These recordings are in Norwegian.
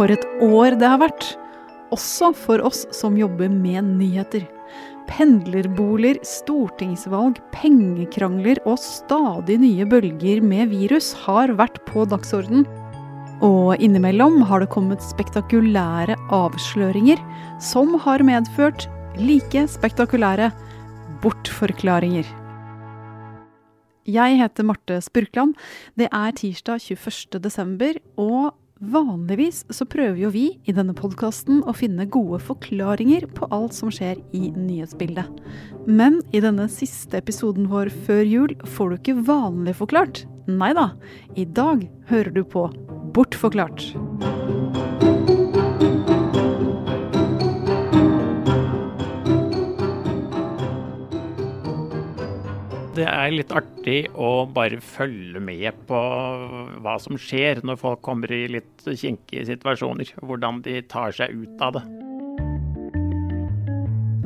For et år det har vært! Også for oss som jobber med nyheter. Pendlerboliger, stortingsvalg, pengekrangler og stadig nye bølger med virus har vært på dagsorden. Og innimellom har det kommet spektakulære avsløringer som har medført like spektakulære bortforklaringer. Jeg heter Marte Spurkland. Det er tirsdag 21. desember, og vanligvis så prøver jo vi i denne podkasten å finne gode forklaringer på alt som skjer i nyhetsbildet. Men i denne siste episoden vår før jul får du ikke vanlig forklart. Nei da, i dag hører du på Bortforklart. Det er litt artig å bare følge med på hva som skjer når folk kommer i litt kinkige situasjoner. Hvordan de tar seg ut av det.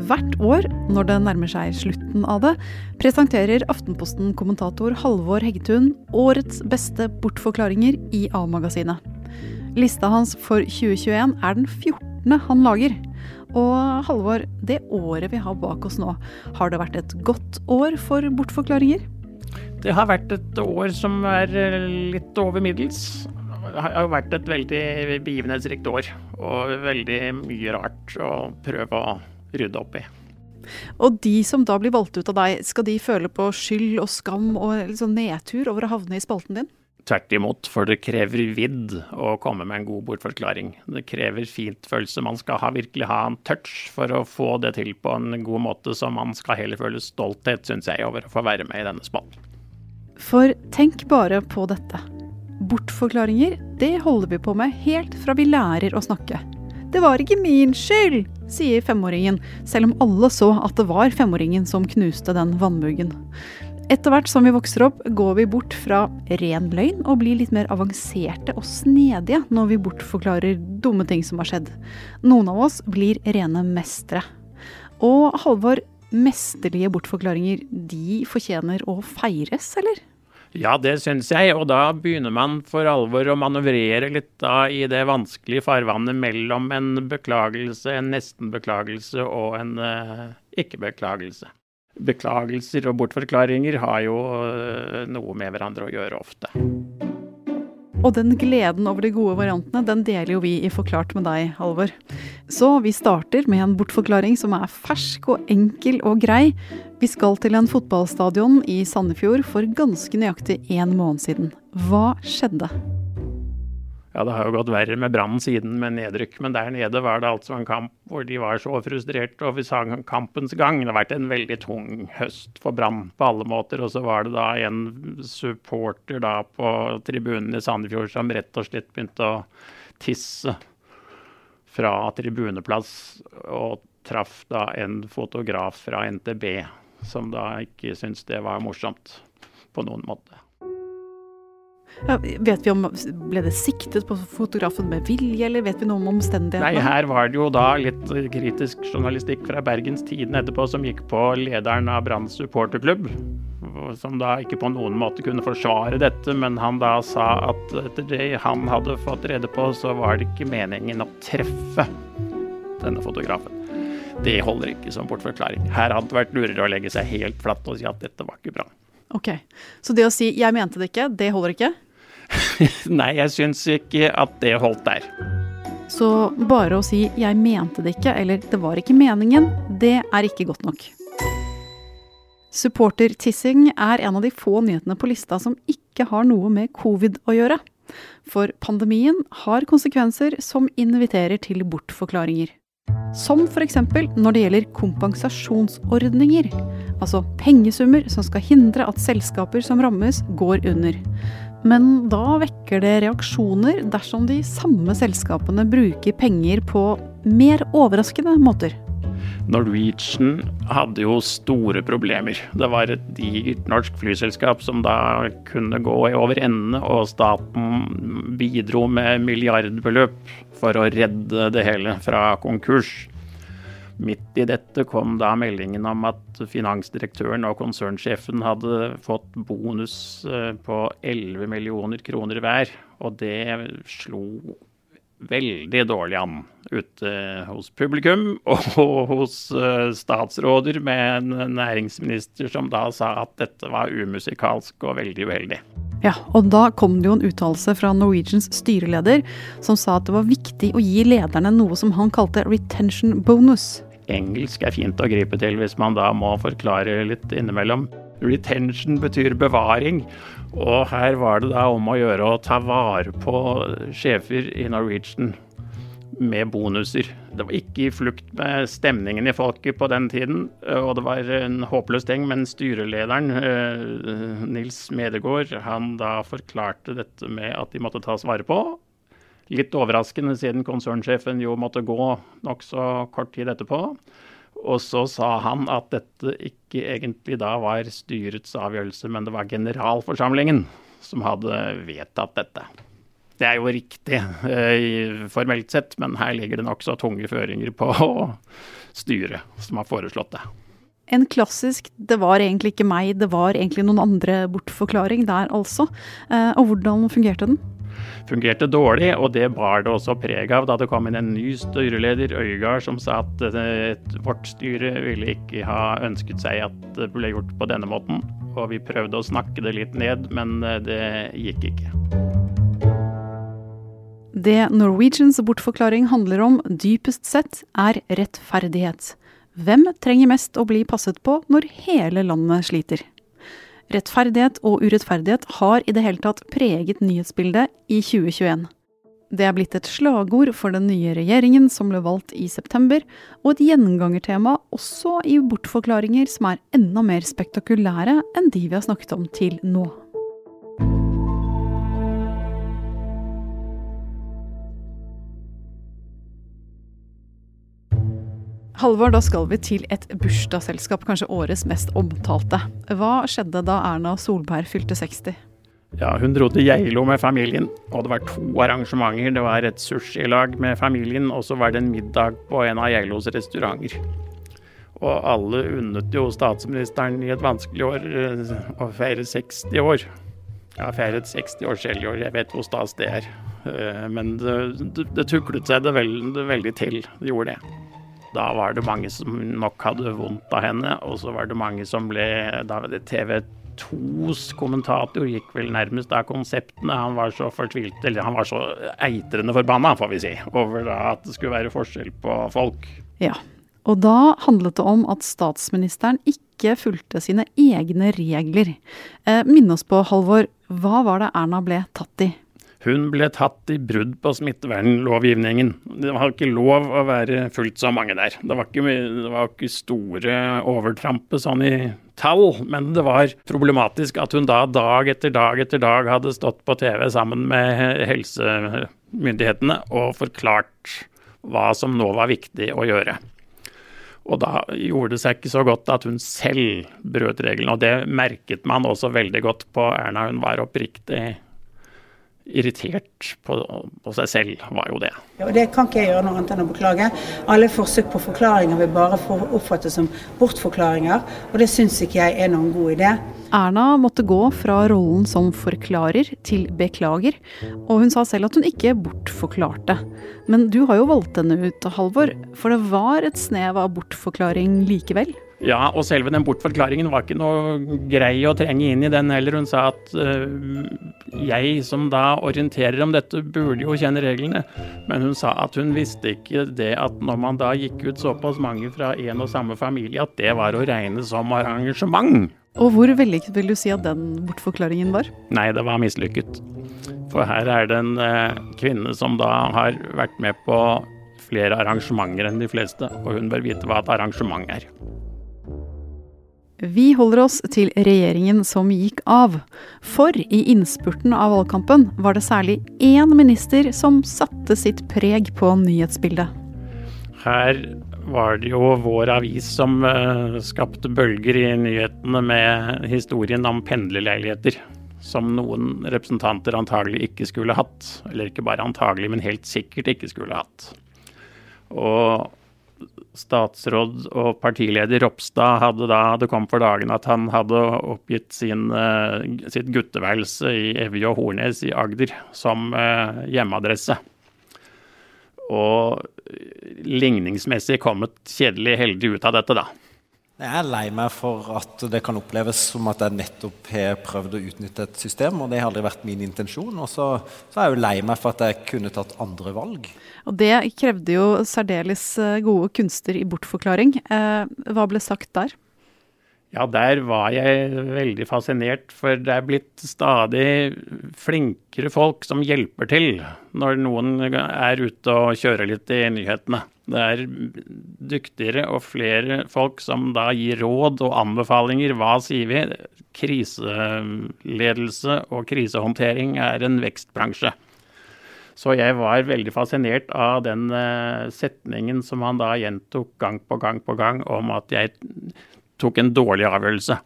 Hvert år, når det nærmer seg slutten av det, presenterer Aftenposten-kommentator Halvor Heggetun årets beste bortforklaringer i A-magasinet. Lista hans for 2021 er den 14. han lager. Og Halvor, det året vi har bak oss nå, har det vært et godt år for bortforklaringer? Det har vært et år som er litt over middels. Det har vært et veldig begivenhetsrikt år, og veldig mye rart å prøve å rydde opp i. Og de som da blir valgt ut av deg, skal de føle på skyld og skam og liksom nedtur over å havne i spalten din? Tvert imot, for det krever vidd å komme med en god bortforklaring. Det krever fintfølelse. Man skal ha, virkelig ha en touch for å få det til på en god måte, så man skal heller føle stolthet, syns jeg, over å få være med i denne spalten. For tenk bare på dette. Bortforklaringer, det holder vi på med helt fra vi lærer å snakke. Det var ikke min skyld, sier femåringen, selv om alle så at det var femåringen som knuste den vannmuggen. Etter hvert som vi vokser opp, går vi bort fra ren løgn og blir litt mer avanserte og snedige når vi bortforklarer dumme ting som har skjedd. Noen av oss blir rene mestere. Og Halvor, mesterlige bortforklaringer, de fortjener å feires, eller? Ja, det syns jeg, og da begynner man for alvor å manøvrere litt da i det vanskelige farvannet mellom en beklagelse, en nesten-beklagelse og en uh, ikke-beklagelse. Beklagelser og bortforklaringer har jo uh, noe med hverandre å gjøre ofte. Og den gleden over de gode variantene, den deler jo vi i Forklart med deg, Halvor. Så vi starter med en bortforklaring som er fersk og enkel og grei. Vi skal til en fotballstadion i Sandefjord for ganske nøyaktig én måned siden. Hva skjedde? Ja, det har jo gått verre med Brann siden med nedrykk, men der nede var det altså en kamp hvor de var så frustrerte over kampens gang. Det har vært en veldig tung høst for Brann på alle måter. Og så var det da en supporter da på tribunen i Sandefjord som rett og slett begynte å tisse fra tribuneplass, og traff da en fotograf fra NTB som da ikke syntes det var morsomt på noen måte. Ja, vet vi om, Ble det siktet på fotografen med vilje, eller vet vi noe om omstendighetene? Nei, her var det jo da litt kritisk journalistikk fra Bergens Tidende etterpå som gikk på lederen av Branns supporterklubb. Som da ikke på noen måte kunne forsvare dette, men han da sa at etter det han hadde fått rede på, så var det ikke meningen å treffe denne fotografen. Det holder ikke som bortforklaring. Her hadde det vært lurere å legge seg helt flatt og si at dette var ikke bra. Ok, Så det å si 'jeg mente det ikke', det holder ikke? Nei, jeg syns ikke at det holdt der. Så bare å si 'jeg mente det ikke' eller 'det var ikke meningen', det er ikke godt nok. Supportertissing er en av de få nyhetene på lista som ikke har noe med covid å gjøre. For pandemien har konsekvenser som inviterer til bortforklaringer. Som f.eks. når det gjelder kompensasjonsordninger. Altså pengesummer som skal hindre at selskaper som rammes, går under. Men da vekker det reaksjoner dersom de samme selskapene bruker penger på mer overraskende måter. Norwegian hadde jo store problemer. Det var et digert norsk flyselskap som da kunne gå i over ende, og staten bidro med milliardbeløp for å redde det hele fra konkurs. Midt i dette kom da meldingen om at finansdirektøren og konsernsjefen hadde fått bonus eh, på 11 millioner kroner hver. Og det slo veldig dårlig an ute hos publikum og hos uh, statsråder med en næringsminister som da sa at dette var umusikalsk og veldig uheldig. Ja, og da kom det jo en uttalelse fra Norwegians styreleder som sa at det var viktig å gi lederne noe som han kalte retention bonus. Engelsk er fint å gripe til hvis man da må forklare litt innimellom. Retention betyr bevaring, og her var det da om å gjøre å ta vare på sjefer i Norwegian med bonuser. Det var ikke i flukt med stemningen i folket på den tiden, og det var en håpløs ting, men styrelederen, eh, Nils Medegård, han da forklarte dette med at de måtte tas vare på. Litt overraskende siden konsernsjefen jo måtte gå nokså kort tid etterpå. Og så sa han at dette ikke egentlig da var styrets avgjørelse, men det var generalforsamlingen som hadde vedtatt dette. Det er jo riktig eh, formelt sett, men her ligger det nokså tunge føringer på styret som har foreslått det. En klassisk 'det var egentlig ikke meg, det var egentlig noen andre' bortforklaring der altså. Eh, og hvordan fungerte den? fungerte dårlig, og det bar det også preg av da det kom inn en ny styreleder, Øygard, som sa at vårt styre ville ikke ha ønsket seg at det ble gjort på denne måten. Og vi prøvde å snakke det litt ned, men eh, det gikk ikke. Det Norwegians bortforklaring handler om, dypest sett, er rettferdighet. Hvem trenger mest å bli passet på når hele landet sliter? Rettferdighet og urettferdighet har i det hele tatt preget nyhetsbildet i 2021. Det er blitt et slagord for den nye regjeringen som ble valgt i september, og et gjengangertema også i bortforklaringer som er enda mer spektakulære enn de vi har snakket om til nå. Halvor, da skal vi til et bursdagsselskap, kanskje årets mest omtalte. Hva skjedde da Erna Solberg fylte 60? Ja, Hun dro til Geilo med familien, og det var to arrangementer. Det var et sushilag med familien, og så var det en middag på en av Geilos restauranter. Og alle unnet jo statsministeren i et vanskelig år eh, å feire 60 år. Jeg har feiret 60 år selv i år, jeg vet hvor stas det er. Eh, men det, det, det tuklet seg det, veld, det veldig til, det gjorde det. Da var det mange som nok hadde vondt av henne, og så var det mange som ble da var det TV 2s kommentator gikk vel nærmest av konseptene. Han var så fortvilt, eller han var så eitrende forbanna, får vi si, over da at det skulle være forskjell på folk. Ja, og da handlet det om at statsministeren ikke fulgte sine egne regler. Eh, Minn oss på, Halvor, hva var det Erna ble tatt i? Hun ble tatt i brudd på smittevernlovgivningen. Det var ikke lov å være fullt så mange der. Det var ikke, det var ikke store overtrampe sånn i tall, men det var problematisk at hun da dag etter dag etter dag hadde stått på TV sammen med helsemyndighetene og forklart hva som nå var viktig å gjøre. Og da gjorde det seg ikke så godt at hun selv brøt reglene. Og det merket man også veldig godt på Erna. Hun var oppriktig irritert på, på, seg selv, var jo det. Ja, og Det kan ikke jeg gjøre noe annet enn å beklage. Alle forsøk på forklaringer vil bare oppfattes som bortforklaringer, og det syns ikke jeg er noen god idé. Erna måtte gå fra rollen som forklarer til beklager, og hun sa selv at hun ikke bortforklarte. Men du har jo valgt henne ut, Halvor, for det var et snev av bortforklaring likevel? Ja, og selve den bortforklaringen var ikke noe grei å trenge inn i den heller. Hun sa at øh, jeg som da orienterer om dette, burde jo kjenne reglene. Men hun sa at hun visste ikke det at når man da gikk ut såpass mange fra en og samme familie, at det var å regne som arrangement. Og hvor vellykket vil du si at den bortforklaringen var? Nei, det var mislykket. For her er det en øh, kvinne som da har vært med på flere arrangementer enn de fleste, og hun bør vite hva et arrangement er. Vi holder oss til regjeringen som gikk av. For i innspurten av valgkampen var det særlig én minister som satte sitt preg på nyhetsbildet. Her var det jo vår avis som uh, skapte bølger i nyhetene med historien om pendlerleiligheter. Som noen representanter antagelig ikke skulle hatt. Eller ikke bare antagelig, men helt sikkert ikke skulle hatt. Og statsråd og partileder Ropstad hadde da det kom for dagen at han hadde oppgitt sin, uh, sitt gutteværelse i Evje og Hornes i Agder som uh, hjemmeadresse. og ligningsmessig kommet kjedelig heldig ut av dette, da. Jeg er lei meg for at det kan oppleves som at jeg nettopp har prøvd å utnytte et system, og det har aldri vært min intensjon. Og så, så er jeg jo lei meg for at jeg kunne tatt andre valg. Og det krevde jo særdeles eh, gode kunster i bortforklaring. Eh, hva ble sagt der? Ja, der var jeg veldig fascinert, for det er blitt stadig flinkere folk som hjelper til når noen er ute og kjører litt i nyhetene. Det er dyktigere og flere folk som da gir råd og anbefalinger. Hva sier vi? Kriseledelse og krisehåndtering er en vekstbransje. Så jeg var veldig fascinert av den uh, setningen som han da gjentok gang på gang på gang om at jeg tok en dårlig avgjørelse.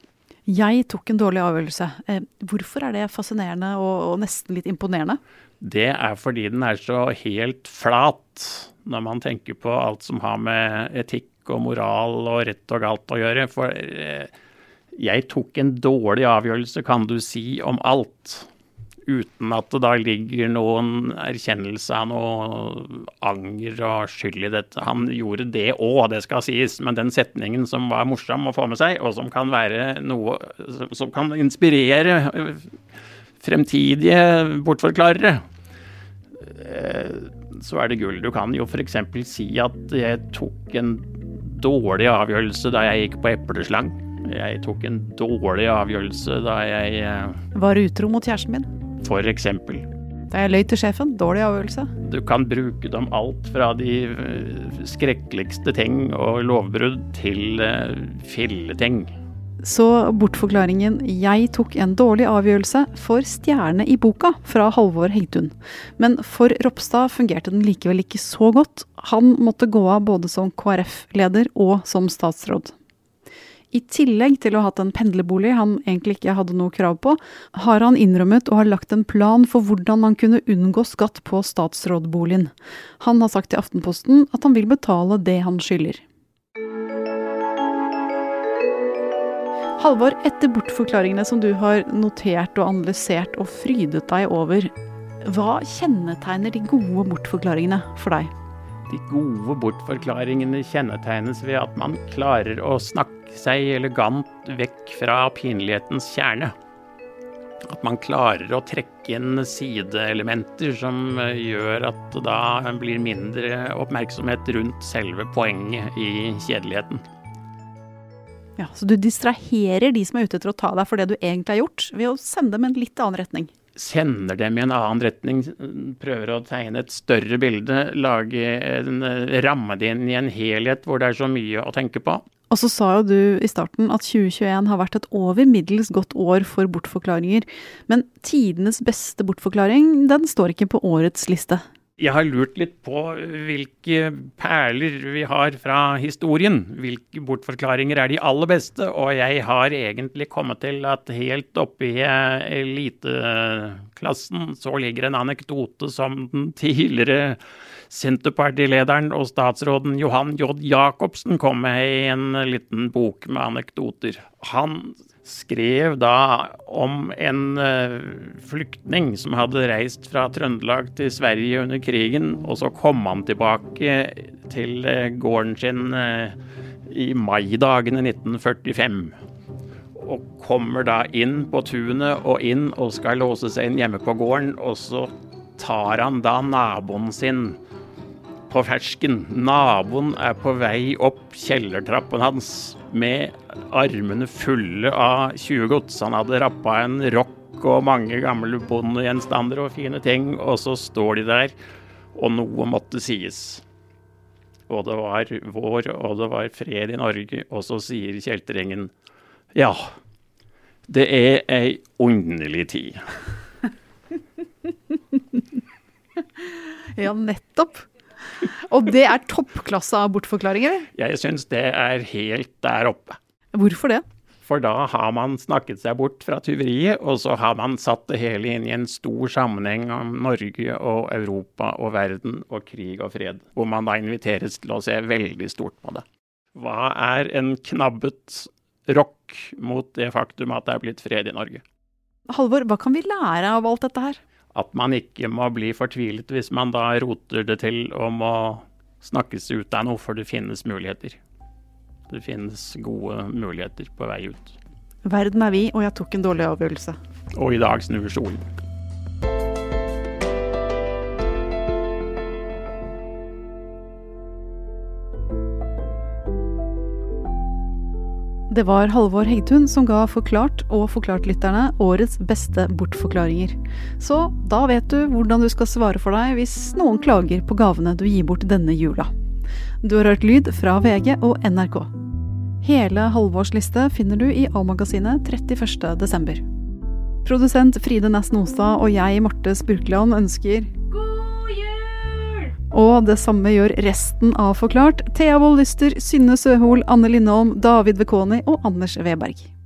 Jeg tok en dårlig avgjørelse. Eh, hvorfor er det fascinerende og, og, nesten litt imponerende? Det er fordi den er så helt flat når man tenker på alt som har med etikk og moral og rett og galt å gjøre. For eh, jeg tok en dårlig avgjørelse, kan du si, om alt uten at det da ligger noen erkjennelse av noe anger og skyld i dette. Han gjorde det òg, det skal sies, men den setningen som var morsom å få med seg, og som kan være noe som kan inspirere fremtidige bortforklarere, eh, så er det gull. Du kan jo f.eks. si at jeg tok en dårlig avgjørelse da jeg gikk på epleslang. Jeg tok en dårlig avgjørelse da jeg eh, Var utro mot kjæresten min? For eksempel. Da jeg løy til sjefen. Dårlig avgjørelse. Du kan bruke dem alt fra de eh, skrekkeligste ting og lovbrudd til uh, filleting. Så bortforklaringen 'Jeg tok en dårlig avgjørelse' får stjerne i boka fra Halvor Hengtun». Men for Ropstad fungerte den likevel ikke så godt. Han måtte gå av både som KrF-leder og som statsråd. I tillegg til å ha hatt en pendlerbolig han egentlig ikke hadde noe krav på, har han innrømmet og har lagt en plan for hvordan han kunne unngå skatt på statsrådboligen. Han har sagt til Aftenposten at han vil betale det han skylder. Halvor, etter bortforklaringene som du har notert og analysert og frydet deg over, hva kjennetegner de gode bortforklaringene for deg? De gode bortforklaringene kjennetegnes ved at man klarer å snakke seg elegant vekk fra pinlighetens kjerne. At man klarer å trekke inn sideelementer som eh, gjør at da blir mindre oppmerksomhet rundt selve poenget i kjedeligheten. Ja, Så du distraherer de som er ute etter å ta deg for det du egentlig har gjort, ved å sende dem en litt annen retning? Sender dem i en annen retning, prøver å tegne et større bilde, lage en, ramme det inn i en helhet hvor det er så mye å tenke på. Og så sa jo du i starten at 2021 har vært et over middels godt år for bortforklaringer. Men tidenes beste bortforklaring, den står ikke på årets liste. Jeg har lurt litt på hvilke perler vi har fra historien. Hvilke bortforklaringer er de aller beste? Og jeg har egentlig kommet til at helt oppe i eliteklassen så ligger en anekdote som den tidligere Senterpartilederen og statsråden Johan J. Jacobsen kom med i en liten bok med anekdoter. Han skrev da om en uh, flyktning som hadde reist fra Trøndelag til Sverige under krigen, og så kom han tilbake til uh, gården sin uh, i maidagene 1945. Og kommer da inn på tunet og inn og skal låse seg inn hjemme på gården, og så tar han da naboen sin på fersken. Naboen er på vei opp kjellertrappen hans med armene fulle av tjuvgods. Han hadde rappa en rock og mange gamle bondegjenstander og fine ting, og så står de der, og noe måtte sies. Og det var vår, og det var fred i Norge, og så sier kjeltringen ja, det er ei underlig tid. ja, nettopp. Og det er toppklasse av bortforklaringer? Jeg syns det er helt der oppe. Hvorfor det? For da har man snakket seg bort fra tyveriet, og så har man satt det hele inn i en stor sammenheng om Norge og Europa og verden og krig og fred, hvor man da inviteres til å se veldig stort på det. Hva er en knabbet rock mot det faktum at det er blitt fred i Norge? Halvor, hva kan vi lære av alt dette her? At man ikke må bli fortvilet hvis man da roter det til og må snakkes ut av noe, for det finnes muligheter. Det finnes gode muligheter på vei ut. Verden er vi, og jeg tok en dårlig avgjørelse. Og i dag snur solen. Det var Halvor Hegtun som ga Forklart og Forklart-lytterne årets beste bortforklaringer. Så da vet du hvordan du skal svare for deg hvis noen klager på gavene du gir bort denne jula. Du har hørt lyd fra VG og NRK. Hele Halvors liste finner du i A-magasinet 31.12. Produsent Fride Næss Nostad og jeg, Marte Spurkland, ønsker og det samme gjør resten av Forklart. Thea Wold Lyster, Synne Søhol, Anne Lindholm, David Vekoni og Anders Weberg.